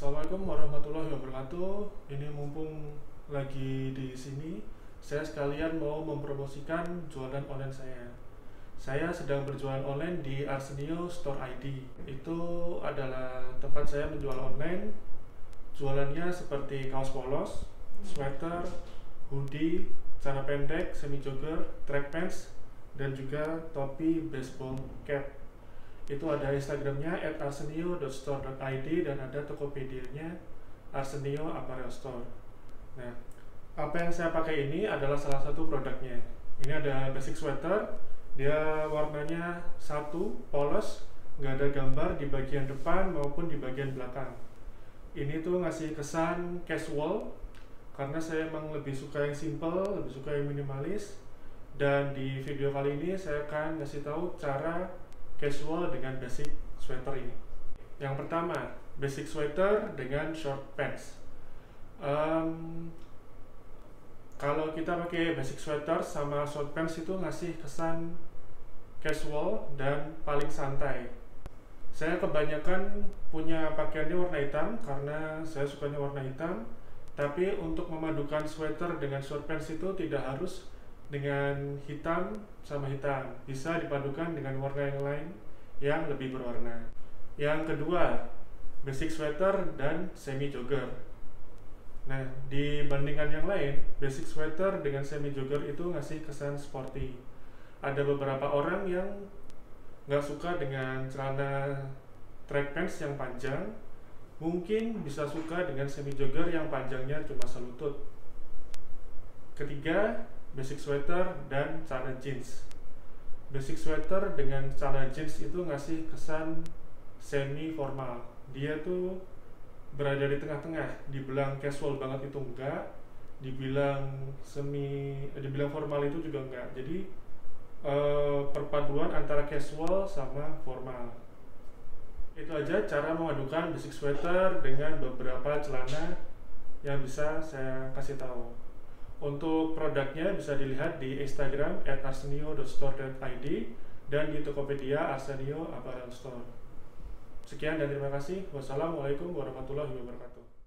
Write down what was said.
Assalamualaikum warahmatullahi wabarakatuh. Ini mumpung lagi di sini, saya sekalian mau mempromosikan jualan online saya. Saya sedang berjualan online di Arsenio Store ID. Itu adalah tempat saya menjual online. Jualannya seperti kaos polos, sweater, hoodie, celana pendek, semi jogger, track pants, dan juga topi baseball cap itu ada Instagramnya at arsenio.store.id dan ada Tokopedia-nya Arsenio Apparel Store. Nah, apa yang saya pakai ini adalah salah satu produknya. Ini ada basic sweater, dia warnanya satu, polos, nggak ada gambar di bagian depan maupun di bagian belakang. Ini tuh ngasih kesan casual, karena saya emang lebih suka yang simple, lebih suka yang minimalis. Dan di video kali ini saya akan ngasih tahu cara casual dengan basic sweater ini. Yang pertama, basic sweater dengan short pants. Um, kalau kita pakai basic sweater sama short pants itu ngasih kesan casual dan paling santai. Saya kebanyakan punya pakaiannya warna hitam karena saya sukanya warna hitam. Tapi untuk memadukan sweater dengan short pants itu tidak harus dengan hitam sama hitam. Bisa dipadukan dengan warna yang lain yang lebih berwarna. Yang kedua basic sweater dan semi jogger. Nah dibandingkan yang lain basic sweater dengan semi jogger itu ngasih kesan sporty. Ada beberapa orang yang nggak suka dengan celana track pants yang panjang mungkin bisa suka dengan semi jogger yang panjangnya cuma selutut. Ketiga basic sweater dan celana jeans. Basic sweater dengan celana jeans itu ngasih kesan semi formal. Dia tuh berada di tengah-tengah, dibilang casual banget itu enggak, dibilang semi dibilang formal itu juga enggak. Jadi eh, perpaduan antara casual sama formal. Itu aja cara memadukan basic sweater dengan beberapa celana yang bisa saya kasih tahu. Untuk produknya bisa dilihat di Instagram at arsenio.store.id dan di Tokopedia Arsenio Apparel Store. Sekian dan terima kasih. Wassalamualaikum warahmatullahi wabarakatuh.